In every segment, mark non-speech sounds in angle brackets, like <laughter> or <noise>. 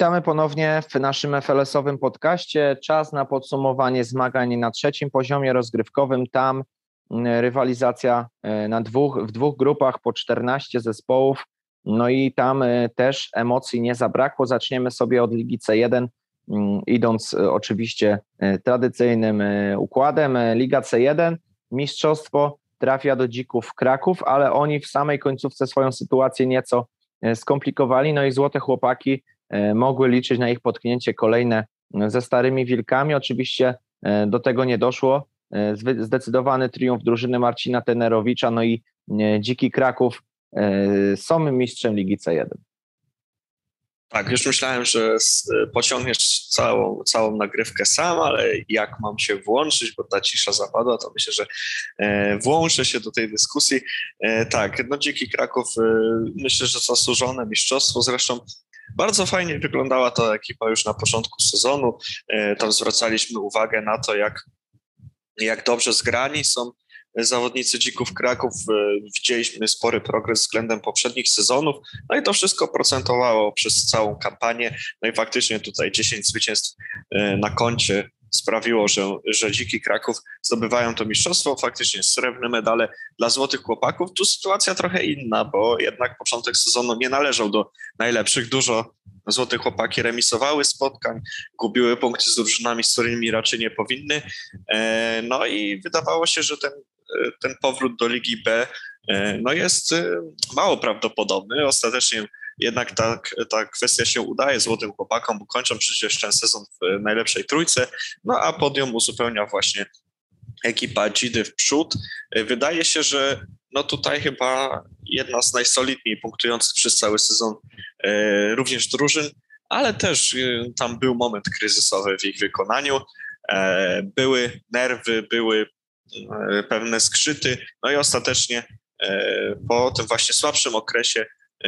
Witamy ponownie w naszym FLS-owym podcaście. Czas na podsumowanie zmagań na trzecim poziomie rozgrywkowym. Tam mm, rywalizacja e, na dwóch, w dwóch grupach po 14 zespołów. No i tam e, też emocji nie zabrakło. Zaczniemy sobie od Ligi C1, mm, idąc e, oczywiście tradycyjnym układem. Liga C1, mistrzostwo trafia do Dzików Kraków, ale oni w samej końcówce swoją sytuację nieco skomplikowali. No i złote chłopaki mogły liczyć na ich potknięcie kolejne e, ze starymi wilkami. Oczywiście e, do tego nie doszło. Zdecydowany triumf drużyny Marcina Tenerowicza, no i Dziki Kraków są mistrzem Ligi C1. Tak, już myślałem, że pociągniesz całą, całą nagrywkę sam, ale jak mam się włączyć, bo ta cisza zapadła, to myślę, że włączę się do tej dyskusji. Tak, no Dziki Kraków, myślę, że zasłużone mistrzostwo, zresztą bardzo fajnie wyglądała ta ekipa już na początku sezonu. E, tam zwracaliśmy uwagę na to, jak, jak dobrze zgrani są zawodnicy Dzików Kraków. E, widzieliśmy spory progres względem poprzednich sezonów, no i to wszystko procentowało przez całą kampanię. No i faktycznie tutaj 10 zwycięstw e, na koncie sprawiło, że, że Dziki Kraków zdobywają to mistrzostwo, faktycznie srebrne medale dla Złotych Chłopaków. Tu sytuacja trochę inna, bo jednak początek sezonu nie należał do najlepszych. Dużo Złote Chłopaki remisowały spotkań, gubiły punkty z drużynami, z którymi raczej nie powinny. E, no i wydawało się, że ten, ten powrót do Ligi B e, no jest e, mało prawdopodobny. Ostatecznie jednak ta, ta kwestia się udaje złotym chłopakom, bo kończą przecież ten sezon w najlepszej trójce, no a podium uzupełnia właśnie ekipa Dzidy w przód. Wydaje się, że no tutaj chyba jedna z najsolidniej punktujących przez cały sezon e, również drużyn, ale też e, tam był moment kryzysowy w ich wykonaniu. E, były nerwy, były pewne skrzyty, no i ostatecznie po tym właśnie słabszym okresie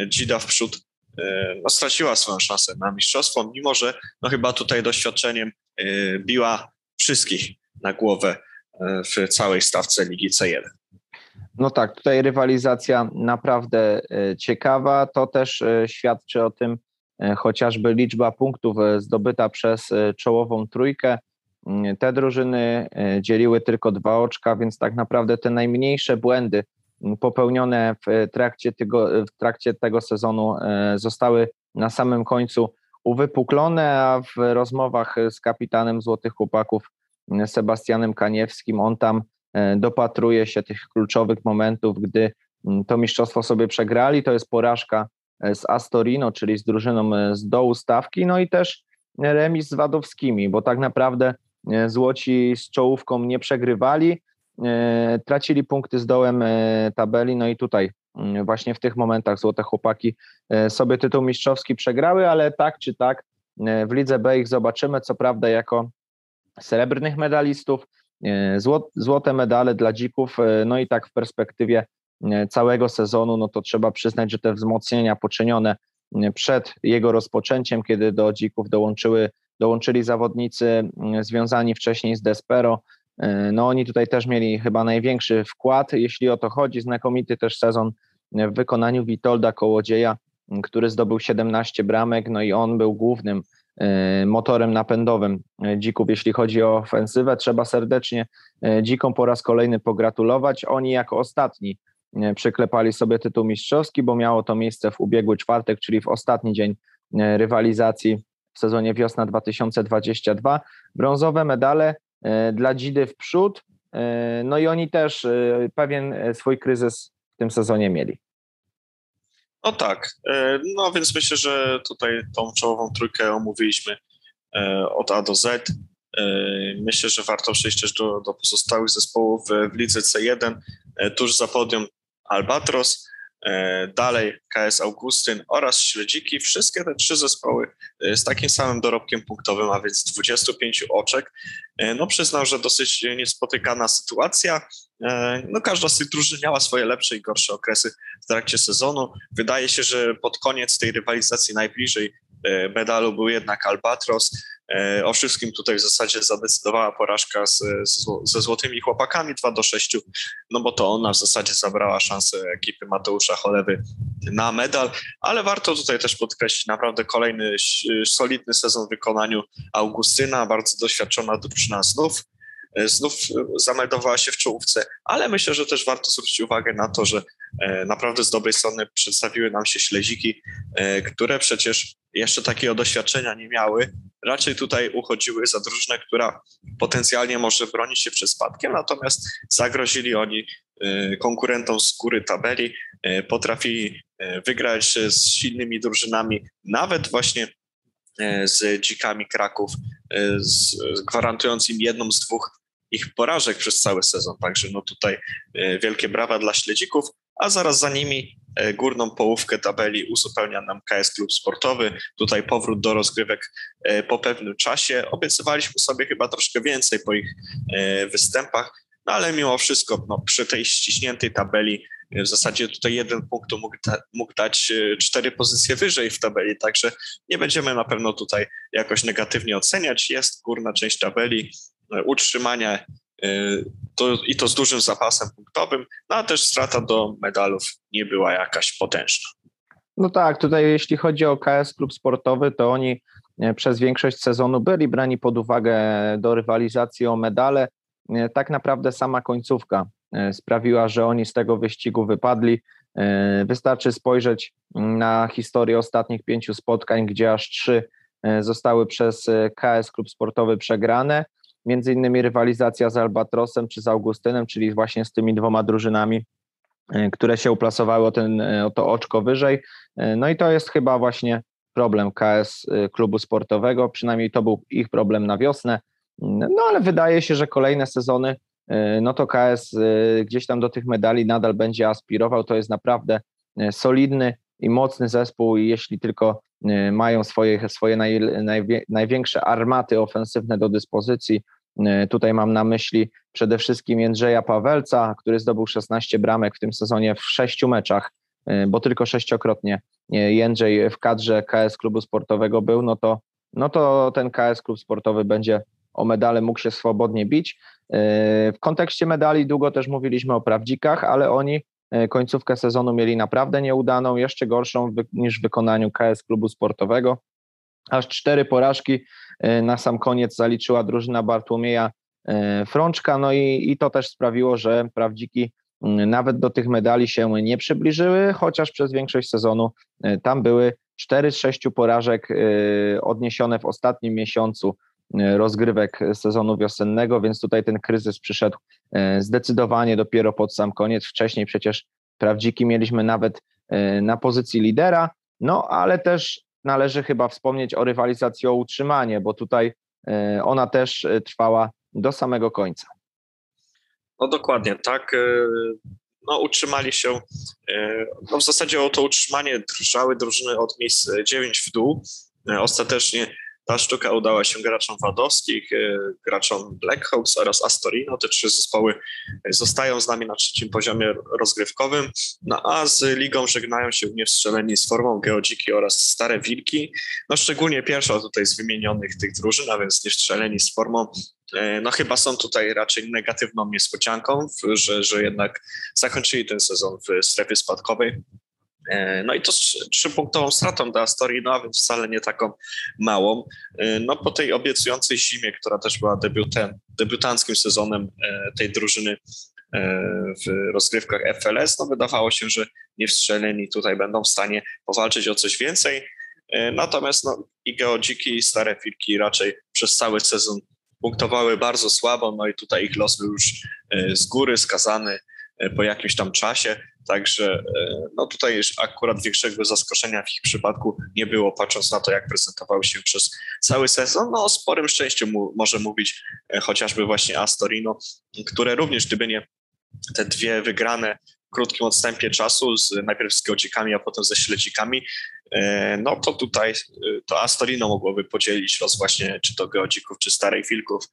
Dzida w przód no, straciła swoją szansę na mistrzostwo, mimo że no, chyba tutaj doświadczeniem biła wszystkich na głowę w całej stawce Ligi C1. No tak, tutaj rywalizacja naprawdę e, ciekawa. To też e, świadczy o tym e, chociażby liczba punktów zdobyta przez czołową trójkę. Mm, te drużyny dzieliły tylko dwa oczka, więc tak naprawdę te najmniejsze błędy popełnione w trakcie tego, w trakcie tego sezonu zostały na samym końcu uwypuklone, a w rozmowach z kapitanem Złotych Chłopaków Sebastianem Kaniewskim on tam E, dopatruje się tych kluczowych momentów, gdy to mistrzostwo sobie przegrali. To jest porażka e, z Astorino, czyli z drużyną e, z dołu stawki, no i też remis z Wadowskimi, bo tak naprawdę Złoci z czołówką nie przegrywali, tracili punkty z dołem tabeli, no i tutaj mm, właśnie w tych momentach Złote Chłopaki sobie tytuł mistrzowski przegrały, ale tak czy tak w Lidze B ich zobaczymy, co prawda jako srebrnych medalistów, E, złote medale dla dzików, e, no i tak w perspektywie e, całego sezonu, no to trzeba przyznać, że te wzmocnienia poczynione przed jego rozpoczęciem, kiedy do dzików dołączyły, dołączyli zawodnicy związani wcześniej z Despero, no oni tutaj też mieli chyba największy wkład, jeśli o to chodzi, znakomity też sezon w wykonaniu Witolda Kołodzieja, który zdobył 17 bramek, no i on był głównym E, motorem napędowym dzików, jeśli chodzi o ofensywę. Trzeba serdecznie e, dzikom po raz kolejny pogratulować. Oni jako ostatni e, przyklepali sobie tytuł mistrzowski, bo miało to miejsce w ubiegły czwartek, czyli w ostatni dzień rywalizacji w sezonie wiosna 2022. Brązowe medale dla Dzidy w przód, no i oni też pewien swój kryzys w tym sezonie mieli. No tak, e, no więc myślę, że tutaj tą czołową trójkę omówiliśmy e, od A do Z. E, myślę, że warto przejść też do, do pozostałych zespołów w lidze C1, tuż za podium Albatros, dalej KS Augustyn oraz Śledziki. Wszystkie te trzy zespoły z takim samym dorobkiem punktowym, a więc 25 oczek. No przyznam, że dosyć niespotykana sytuacja. No każda z tych drużyn miała swoje lepsze i gorsze okresy w trakcie sezonu. Wydaje się, że pod koniec tej rywalizacji najbliżej e, medalu był jednak Albatros. E, o wszystkim tutaj w zasadzie zadecydowała porażka z, z, ze Złotymi Chłopakami 2 do 6, no bo to ona w zasadzie zabrała szansę ekipy Mateusza Cholewy na medal, ale warto tutaj też podkreślić naprawdę kolejny solidny sezon w wykonaniu Augustyna, bardzo doświadczona drużyna znów znów e, zameldowała się w czołówce, ale myślę, że też warto zwrócić uwagę na to, że e, naprawdę z dobrej strony przedstawiły nam się śledziki, które przecież jeszcze takiego doświadczenia nie miały. Raczej tutaj uchodziły za drużynę, która potencjalnie może bronić się przed spadkiem, natomiast zagrozili oni konkurentom z góry tabeli, potrafili wygrać z silnymi drużynami, nawet właśnie z dzikami Kraków, z, gwarantując im jedną z dwóch ich porażek przez cały sezon. Także no tutaj e, wielkie brawa dla śledzików, a zaraz za nimi e, górną połówkę tabeli uzupełnia nam KS Klub Sportowy. Tutaj powrót do rozgrywek e, po pewnym czasie. Obiecywaliśmy sobie chyba troszkę więcej po ich występach, no ale mimo wszystko no, przy tej ściśniętej tabeli w zasadzie tutaj jeden punkt mógł, da, mógł dać cztery pozycje wyżej w tabeli, także nie będziemy na pewno tutaj jakoś negatywnie oceniać. Jest górna część tabeli, utrzymania y, to, i to z dużym zapasem punktowym, no a też strata do medalów nie była jakaś potężna. No tak, tutaj jeśli chodzi o KS Klub Sportowy, to oni e, przez większość sezonu byli brani pod uwagę do rywalizacji o medale. E, tak naprawdę sama końcówka e, sprawiła, że oni z tego wyścigu wypadli. Wystarczy spojrzeć na historię ostatnich pięciu spotkań, gdzie aż trzy zostały przez KS Klub Sportowy przegrane między innymi rywalizacja z Albatrosem czy z Augustynem, czyli właśnie z tymi dwoma drużynami, e, które się uplasowały o, ten, e, o to oczko wyżej. E, no i to jest chyba właśnie problem KS klubu sportowego, przynajmniej to był ich problem na wiosnę. No ale wydaje się, że kolejne sezony, no to KS gdzieś tam do tych medali nadal będzie aspirował. To jest naprawdę solidny i mocny zespół i jeśli tylko Y, mają swoje, swoje naj, największe armaty ofensywne do dyspozycji. Y, tutaj mam na myśli przede wszystkim Jędrzeja Pawelca, który zdobył 16 bramek w tym sezonie w sześciu meczach, y, bo tylko sześciokrotnie Jędrzej w kadrze KS Klubu Sportowego był, no to, no to ten KS Klub Sportowy będzie o medale mógł się swobodnie bić. W kontekście medali długo też mówiliśmy o prawdzikach, ale oni końcówkę sezonu mieli naprawdę nieudaną, jeszcze gorszą niż w wykonaniu KS Klubu Sportowego. Aż cztery porażki e, na sam koniec zaliczyła drużyna Bartłomieja e, Frączka, no i, i to też sprawiło, że prawdziki nawet do tych medali się nie przybliżyły, chociaż przez większość sezonu tam były cztery z sześciu porażek odniesione w ostatnim miesiącu rozgrywek sezonu wiosennego, więc tutaj ten kryzys przyszedł e, zdecydowanie dopiero pod sam koniec. Wcześniej przecież prawdziki mieliśmy nawet e, na pozycji lidera, no ale też należy chyba wspomnieć o rywalizacji o utrzymanie, bo tutaj e, ona też trwała do samego końca. No dokładnie, tak. No, utrzymali się, no w zasadzie o to utrzymanie drżały drużyny od miejsc 9 w dół. Ostatecznie ta sztuka udała się graczom wadowskich, e, graczom Blackhawks oraz Astorino. Te trzy zespoły zostają z nami na trzecim poziomie rozgrywkowym, no a z ligą żegnają się niestrzeleni z formą Geodziki oraz Stare Wilki. No szczególnie pierwsza tutaj z wymienionych tych drużyn, a więc niestrzeleni z formą e, no chyba są tutaj raczej negatywną niespodzianką, że, że jednak zakończyli ten sezon w strefie spadkowej. E, no i to z trzypunktową stratą dla Astorii, no a więc wcale nie taką małą. E, no po tej obiecującej zimie, która też była debiutem, debiutanckim sezonem e, tej drużyny w rozgrywkach FLS, no wydawało się, że niewstrzeleni tutaj będą w stanie powalczyć o coś więcej. Natomiast no, i Geodziki i Stare Filki raczej przez cały sezon punktowały bardzo słabo, no i tutaj ich los był już z góry skazany po jakimś tam czasie. Także e, no tutaj akurat większego zaskoczenia w ich przypadku nie było, patrząc na to, jak prezentował się przez cały sezon. No o sporym szczęściu mu, może mówić e, chociażby właśnie Astorino, które również gdyby nie te dwie wygrane w krótkim odstępie czasu, z, najpierw z geodzikami, a potem ze śledzikami, e, no to tutaj to Astorino mogłoby podzielić los właśnie czy to geodzików, czy starej wilków,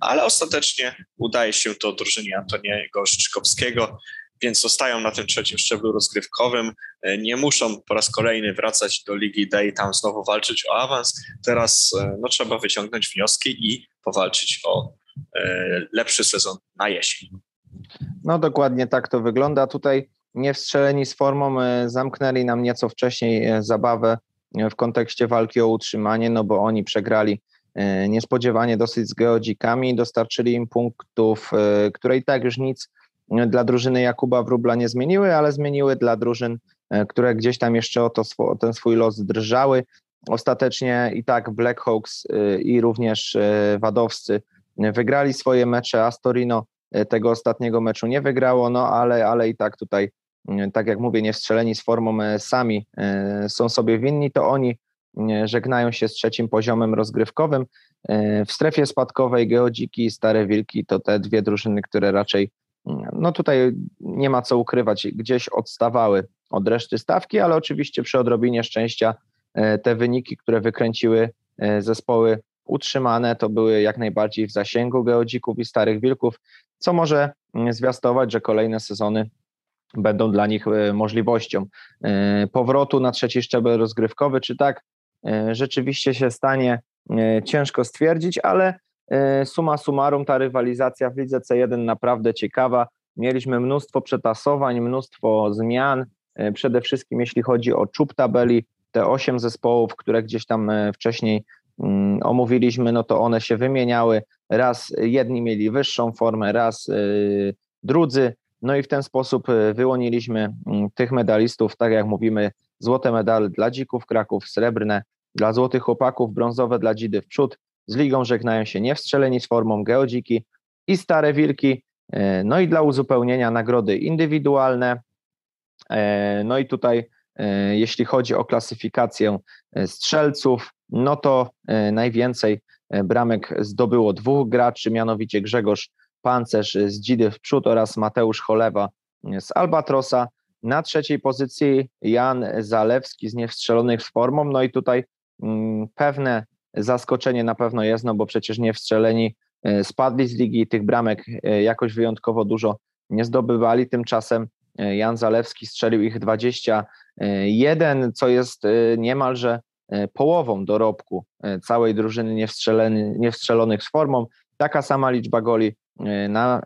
ale ostatecznie udaje się to drużynie Antoniego Szczykowskiego, więc zostają na tym trzecim szczeblu rozgrywkowym. Nie muszą po raz kolejny wracać do Ligi D i tam znowu walczyć o awans. Teraz no, trzeba wyciągnąć wnioski i powalczyć o lepszy sezon na jesień. No dokładnie tak to wygląda. Tutaj nie wstrzeleni z formą zamknęli nam nieco wcześniej zabawę w kontekście walki o utrzymanie, no bo oni przegrali e, niespodziewanie dosyć z geodzikami, dostarczyli im punktów, e, które i tak już nic e, dla drużyny Jakuba Wróbla nie zmieniły, ale zmieniły dla drużyn, które gdzieś tam jeszcze o, to, o ten swój los drżały. Ostatecznie i tak Blackhawks i również Wadowscy wygrali swoje mecze, Astorino tego ostatniego meczu nie wygrało, no ale, ale i tak tutaj E, tak jak mówię, nie wstrzeleni z formą e, sami e, są sobie winni, to oni żegnają się z trzecim poziomem rozgrywkowym. W strefie spadkowej Geodziki i Stare Wilki to te dwie drużyny, które raczej, no tutaj nie ma co ukrywać, gdzieś odstawały od reszty stawki, ale oczywiście przy odrobinie szczęścia te wyniki, które wykręciły zespoły utrzymane, to były jak najbardziej w zasięgu Geodzików i Starych Wilków, co może zwiastować, że kolejne sezony będą dla nich e, możliwością e, powrotu na trzeci szczebel rozgrywkowy. Czy tak e, rzeczywiście się stanie, ciężko stwierdzić, ale suma summarum ta rywalizacja w lidze C1 naprawdę ciekawa. Mieliśmy mnóstwo przetasowań, mnóstwo zmian, przede wszystkim jeśli chodzi o czub tabeli, te osiem zespołów, które gdzieś tam wcześniej mm, omówiliśmy, no to one się wymieniały. Raz jedni mieli wyższą formę, raz drudzy. No i w ten sposób e, wyłoniliśmy mm, tych medalistów, tak jak mówimy, złote medale dla dzików Kraków, srebrne dla złotych chłopaków, brązowe dla dzidy w przód. Z ligą żegnają się niewstrzeleni z formą geodziki i stare wilki. E, no i dla uzupełnienia nagrody indywidualne. E, no i tutaj, jeśli chodzi o klasyfikację strzelców, no to najwięcej bramek zdobyło dwóch graczy, mianowicie Grzegorz Pancerz z Dzidy w przód oraz Mateusz Cholewa z Albatrosa. Na trzeciej pozycji Jan Zalewski z niewstrzelonych z formą. No i tutaj mm, pewne zaskoczenie na pewno jest, no bo przecież niewstrzeleni e, spadli z ligi i tych bramek e, jakoś wyjątkowo dużo nie zdobywali. Tymczasem e, Jan Zalewski strzelił ich 21, co jest niemalże połową dorobku całej drużyny niewstrzelonych z formą. Taka sama liczba goli na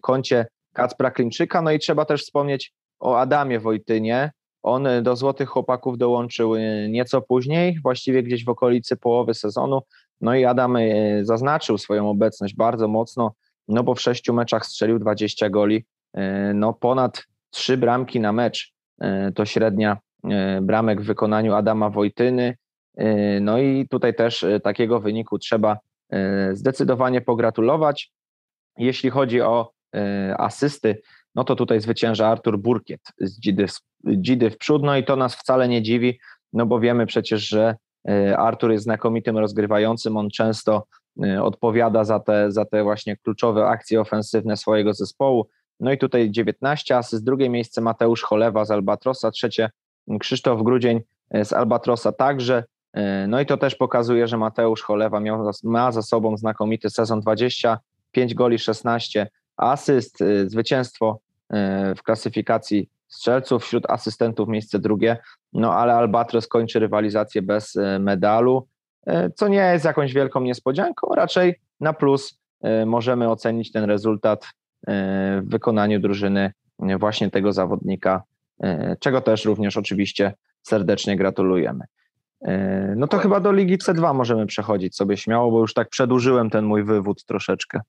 koncie Kacpra Klimczyka. No i trzeba też wspomnieć o Adamie Wojtynie. On do Złotych Chłopaków dołączył e, nieco później, właściwie gdzieś w okolicy połowy sezonu. No i Adam zaznaczył swoją obecność bardzo mocno, no bo w sześciu meczach strzelił 20 goli, no ponad trzy bramki na mecz to średnia bramek w wykonaniu Adama Wojtyny. No i tutaj też takiego wyniku trzeba zdecydowanie pogratulować. Jeśli chodzi o e, asysty, no to tutaj zwycięża Artur Burkiet z Dzidy, Dzidy w przód, no i to nas wcale nie dziwi, no bo wiemy przecież, że e, Artur jest znakomitym rozgrywającym, on często e, odpowiada za te, za te właśnie kluczowe akcje ofensywne swojego zespołu. No i tutaj 19 asyst, drugie miejsce Mateusz Cholewa z Albatrosa, trzecie Krzysztof Grudzień z Albatrosa także. No i to też pokazuje, że Mateusz Cholewa miał, ma za sobą znakomity sezon 20 5 goli, 16 asyst, zwycięstwo w klasyfikacji strzelców, wśród asystentów miejsce drugie, no ale Albatros kończy rywalizację bez y, medalu, co nie jest jakąś wielką niespodzianką, raczej na plus możemy ocenić ten rezultat w wykonaniu drużyny właśnie tego zawodnika, czego też również oczywiście serdecznie gratulujemy. No to chyba do Ligi C2 możemy przechodzić sobie śmiało, bo już tak przedłużyłem ten mój wywód troszeczkę.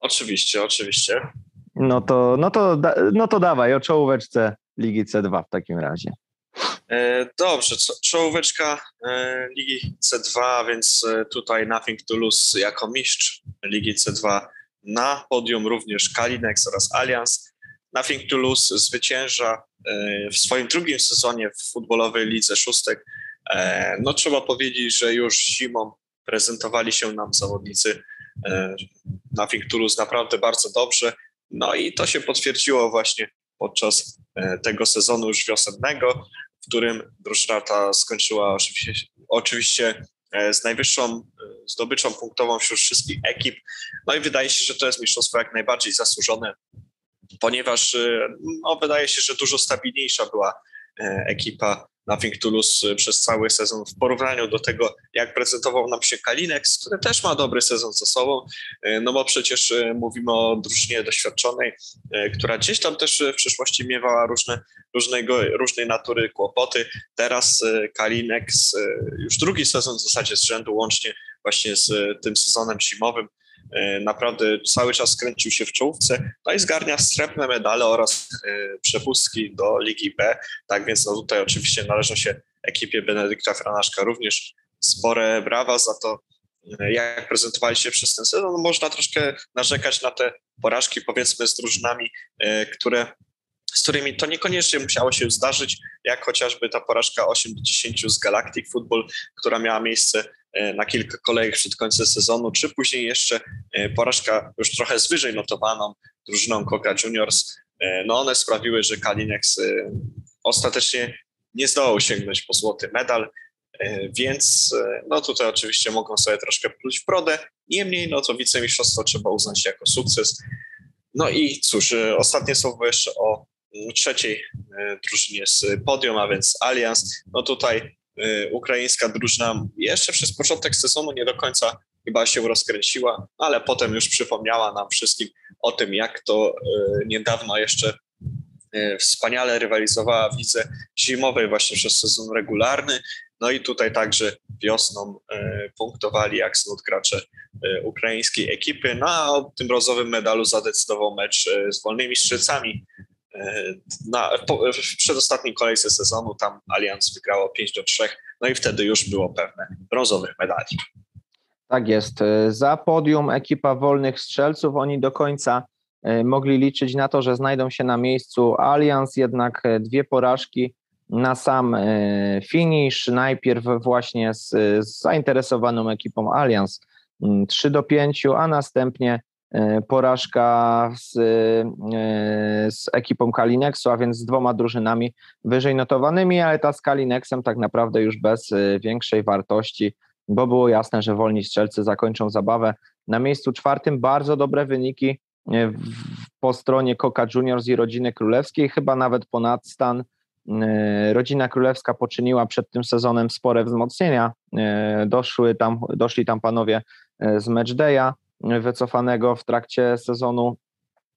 Oczywiście, oczywiście. No to, no to, no to dawaj o czołóweczce Ligi C2 w takim razie. E, dobrze, czołóweczka e, Ligi C2, więc e, tutaj Nothing to Lose jako mistrz Ligi C2 na podium również Kalinex oraz Allianz. Nothing to Lose zwycięża w swoim drugim sezonie w futbolowej Lidze Szóstek. No trzeba powiedzieć, że już zimą prezentowali się nam zawodnicy na Toulouse naprawdę bardzo dobrze. No i to się potwierdziło właśnie podczas e, tego sezonu już wiosennego, w którym drużyna ta skończyła oczywiście, oczywiście e, z najwyższą e, zdobyczą punktową wśród wszystkich ekip. No i wydaje się, że to jest mistrzostwo jak najbardziej zasłużone ponieważ no, wydaje się, że dużo stabilniejsza była ekipa Nothing to Lose przez cały sezon w porównaniu do tego, jak prezentował nam się Kalinex, który też ma dobry sezon za sobą, no bo przecież mówimy o drużynie doświadczonej, która gdzieś tam też w przyszłości miewała różne, różnego, różnej natury kłopoty. Teraz Kalinex już drugi sezon w zasadzie z rzędu łącznie właśnie z tym sezonem zimowym naprawdę cały czas kręcił się w czołówce, no i zgarnia srebrne medale oraz e, przepustki do Ligi B, tak więc no tutaj oczywiście należą się ekipie Benedykta Franaszka również spore brawa za to, e, jak prezentowali się przez ten sezon. No, można troszkę narzekać na te porażki, powiedzmy, z drużynami, które z którymi to niekoniecznie musiało się zdarzyć, jak chociażby ta porażka 8 do 10 z Galactic Football, która miała miejsce E, na kilka kolejek przed końcem sezonu, czy później jeszcze e, porażka już trochę z wyżej notowaną drużyną Coca Juniors. E, no one sprawiły, że Kalinex ostatecznie nie zdołał sięgnąć po złoty medal, więc no tutaj oczywiście mogą sobie troszkę pluć w brodę. Niemniej no to wicemistrzostwo trzeba uznać jako sukces. No i cóż, ostatnie słowo jeszcze o trzeciej drużynie z podium, a więc Allianz. No tutaj ukraińska drużyna jeszcze przez początek sezonu nie do końca chyba się rozkręciła, ale potem już przypomniała nam wszystkim o tym, jak to y, niedawno jeszcze y, wspaniale rywalizowała w lidze zimowej właśnie przez sezon regularny. No i tutaj także wiosną punktowali jak znów gracze ukraińskiej ekipy. No o tym brązowym medalu zadecydował mecz z wolnymi strzelcami na, po, w przedostatniej kolejce sezonu tam Allianz wygrało 5 do 3, no i wtedy już było pewne brązowych medali. Tak jest. Za podium ekipa wolnych strzelców, oni do końca e, mogli liczyć na to, że znajdą się na miejscu Allianz, jednak e, dwie porażki na sam e, finish, najpierw właśnie z, z zainteresowaną ekipą Allianz 3 do 5, a następnie E, porażka z, e, z ekipą Kalinexu, a więc z dwoma drużynami wyżej notowanymi, ale ta z Kalinexem tak naprawdę już bez e, większej wartości, bo było jasne, że wolni strzelcy zakończą zabawę. Na miejscu czwartym bardzo dobre wyniki po stronie Coca Juniors i rodziny królewskiej, chyba nawet ponad stan. Rodzina królewska poczyniła przed tym sezonem spore wzmocnienia. Doszły tam, doszli tam panowie z Matchday'a wycofanego w trakcie sezonu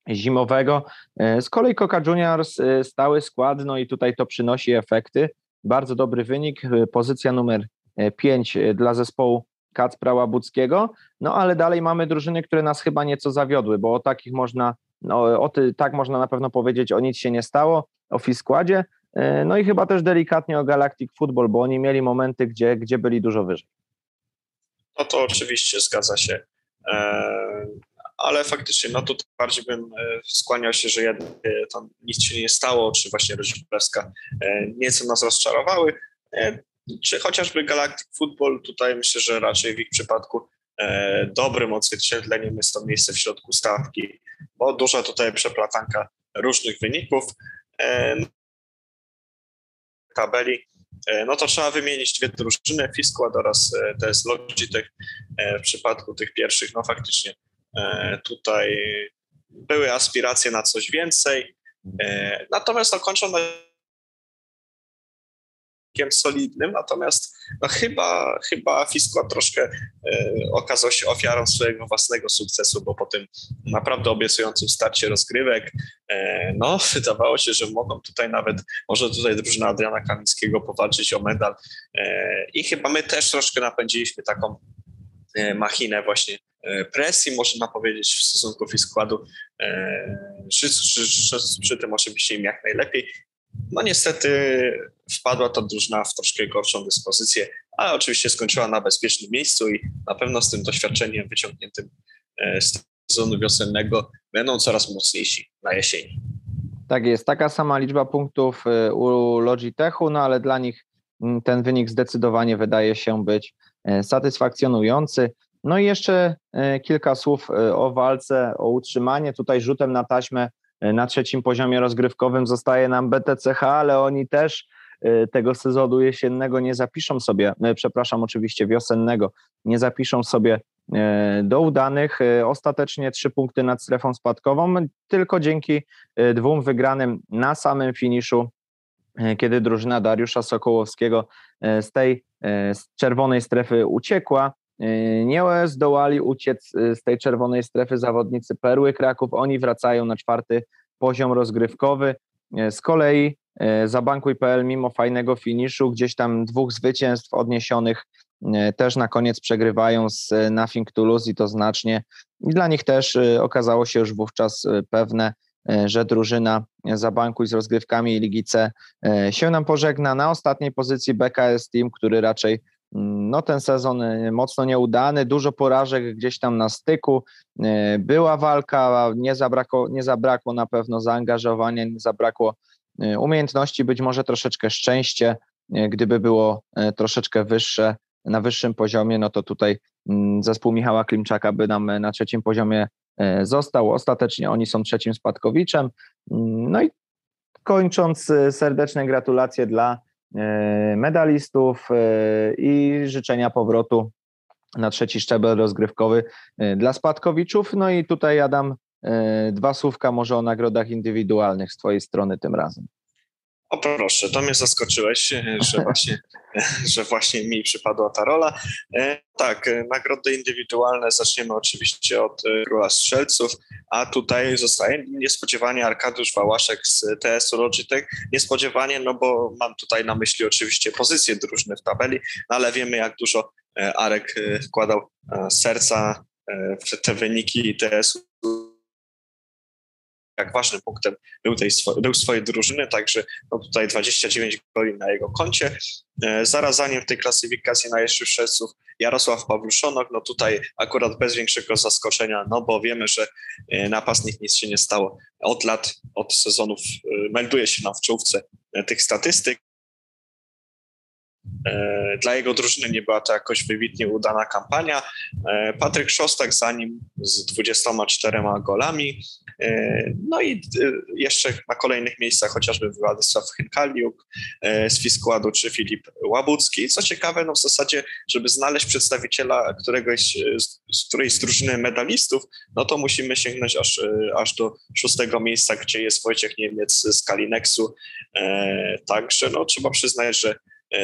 zimowego. E, z kolei Coca Juniors e, stały skład, no i tutaj to przynosi efekty. Bardzo dobry wynik, e, pozycja numer 5 dla zespołu Kacpra Łabuckiego, no ale dalej mamy drużyny, które nas chyba nieco zawiodły, bo o takich można, no, o ty, tak można na pewno powiedzieć, o nic się nie stało, o Fiskładzie, no i chyba też delikatnie o Galactic Football, bo oni mieli momenty, gdzie, gdzie byli dużo wyżej. No to oczywiście zgadza się. E, ale faktycznie, no to bardziej bym e, skłaniał się, że jednak e, tam nic się nie stało, czy właśnie rodzina nieco nas rozczarowały, czy chociażby Galactic Football, tutaj myślę, że raczej w ich przypadku dobrym odzwierciedleniem jest to miejsce w środku stawki, bo duża tutaj przeplatanka różnych wyników tabeli no to trzeba wymienić dwie drużyny, Fisquad oraz e, TS Logitech. E, w przypadku tych pierwszych, no faktycznie tutaj były aspiracje na coś więcej, natomiast no, kończą na solidnym, natomiast no chyba, chyba Fiskła troszkę e, okazał się ofiarą swojego własnego sukcesu, bo po tym naprawdę obiecującym starcie rozgrywek, e, no <laughs> wydawało się, że mogą tutaj nawet, może tutaj drużyna Adriana Kamińskiego powalczyć o medal e, i chyba my też troszkę napędziliśmy taką e, machinę właśnie e, presji, można powiedzieć, w stosunku Fiskładu. Życzę, życzę przy tym oczywiście im jak najlepiej no niestety wpadła ta drużyna w troszkę gorszą dyspozycję, ale oczywiście skończyła na bezpiecznym miejscu i na pewno z tym doświadczeniem wyciągniętym e, z sezonu wiosennego będą coraz mocniejsi na jesieni. Tak jest, taka sama liczba punktów e, u Logitechu, no ale dla nich mm, ten wynik zdecydowanie wydaje się być e, satysfakcjonujący. No i jeszcze kilka słów o walce o utrzymanie. Tutaj rzutem na taśmę na trzecim poziomie rozgrywkowym zostaje nam BTCH, ale oni też y, tego sezonu jesiennego nie zapiszą sobie, y, przepraszam, oczywiście wiosennego, nie zapiszą sobie do udanych. Ostatecznie trzy punkty nad strefą spadkową, tylko dzięki dwóm wygranym na samym finiszu, kiedy drużyna Dariusza Sokołowskiego z tej z czerwonej strefy uciekła. Nie zdołali uciec z tej czerwonej strefy zawodnicy Perły Kraków. Oni wracają na czwarty poziom rozgrywkowy. Z kolei Zabankuj.pl mimo fajnego finiszu, gdzieś tam dwóch zwycięstw odniesionych też na koniec przegrywają z e, Nothing to Lose i to znacznie. I dla nich też e, okazało się już wówczas pewne, że drużyna Zabankuj z rozgrywkami Ligi C się nam pożegna. Na ostatniej pozycji BKS Team, który raczej no, ten sezon mocno nieudany, dużo porażek gdzieś tam na styku. Była walka, nie zabrakło, nie zabrakło na pewno zaangażowania, nie zabrakło umiejętności, być może troszeczkę szczęście, gdyby było troszeczkę wyższe, na wyższym poziomie, no to tutaj mm, zespół Michała Klimczaka by nam na trzecim poziomie e, został. Ostatecznie oni są trzecim spadkowiczem. Mm, no i kończąc, e, serdeczne gratulacje dla e, medalistów i życzenia powrotu na trzeci szczebel rozgrywkowy dla spadkowiczów. No i tutaj Adam, dwa słówka może o nagrodach indywidualnych z Twojej strony tym razem. O proszę, to mnie zaskoczyłeś, że <laughs> właśnie, że właśnie mi przypadła ta rola. E, tak, e, nagrody indywidualne zaczniemy oczywiście od e, Króla Strzelców, a tutaj zostaje niespodziewanie Arkadiusz Wałaszek z TS-u Logitech. Niespodziewanie, no bo mam tutaj na myśli oczywiście pozycję drużyny w tabeli, no ale wiemy jak dużo Arek wkładał serca w te wyniki TS-u jak ważnym punktem był, tej, był swojej drużyny, także no tutaj 29 goli na jego koncie. E, zaraz za nim w tej klasyfikacji najlepszych strzelców Jarosław Pawluszonok, no tutaj akurat bez większego zaskoczenia, no bo wiemy, że e, napastnik nic się nie stało. Od lat, od sezonów e, melduje się nam w czołówce tych statystyk. E, dla jego drużyny nie była to jakoś wybitnie udana kampania. E, Patryk Szostak za nim z 24 golami. E, no i jeszcze na kolejnych miejscach chociażby Władysław Chynkaliuk z Fiskładu czy Filip Łabucki. Co ciekawe, no w zasadzie, żeby znaleźć przedstawiciela któregoś z którejś z drużyny medalistów, no to musimy sięgnąć aż, aż do szóstego miejsca, gdzie jest Wojciech Niemiec z Kalinexu. Także no, trzeba przyznać, że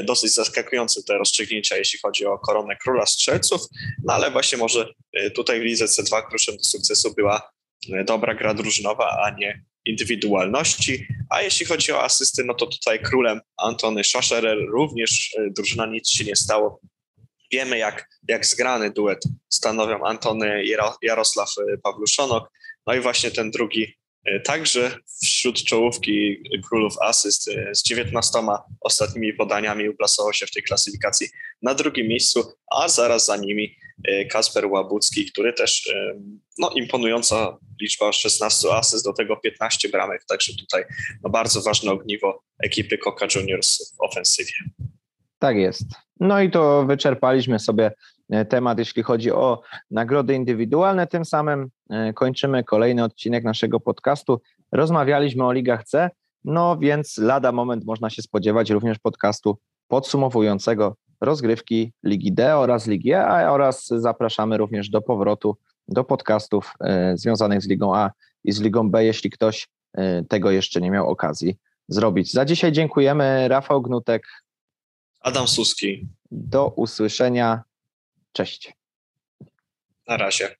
dosyć zaskakujące te rozstrzygnięcia, jeśli chodzi o koronę króla strzelców, no ale właśnie może e, tutaj w lidze C2 kluczem do sukcesu była e, dobra gra drużynowa, a nie indywidualności. A jeśli chodzi o asysty, no to tutaj królem Antony Schascherer również drużyna nic się nie stało. Wiemy, jak, jak zgrany duet stanowią Antony Jarosław Pawluszonok. No i właśnie ten drugi E, także wśród czołówki królów asyst e, z 19 ostatnimi podaniami uplasował się w tej klasyfikacji na drugim miejscu, a zaraz za nimi e, Kasper Łabucki, który też no, imponująca liczba 16 asyst, do tego 15 bramek, także tutaj no, bardzo ważne ogniwo ekipy Coca Juniors w ofensywie. Tak jest. No i to wyczerpaliśmy sobie E, temat, jeśli chodzi o nagrody indywidualne. Tym samym e, kończymy kolejny odcinek naszego podcastu. Rozmawialiśmy o Ligach C, no więc lada moment można się spodziewać również podcastu podsumowującego rozgrywki Ligi D oraz Ligi E, oraz zapraszamy również do powrotu do podcastów e, związanych z Ligą A i z Ligą B, jeśli ktoś tego jeszcze nie miał okazji zrobić. Za dzisiaj dziękujemy. Rafał Gnutek. Adam Suski. Do usłyszenia. Cześć. Na razie.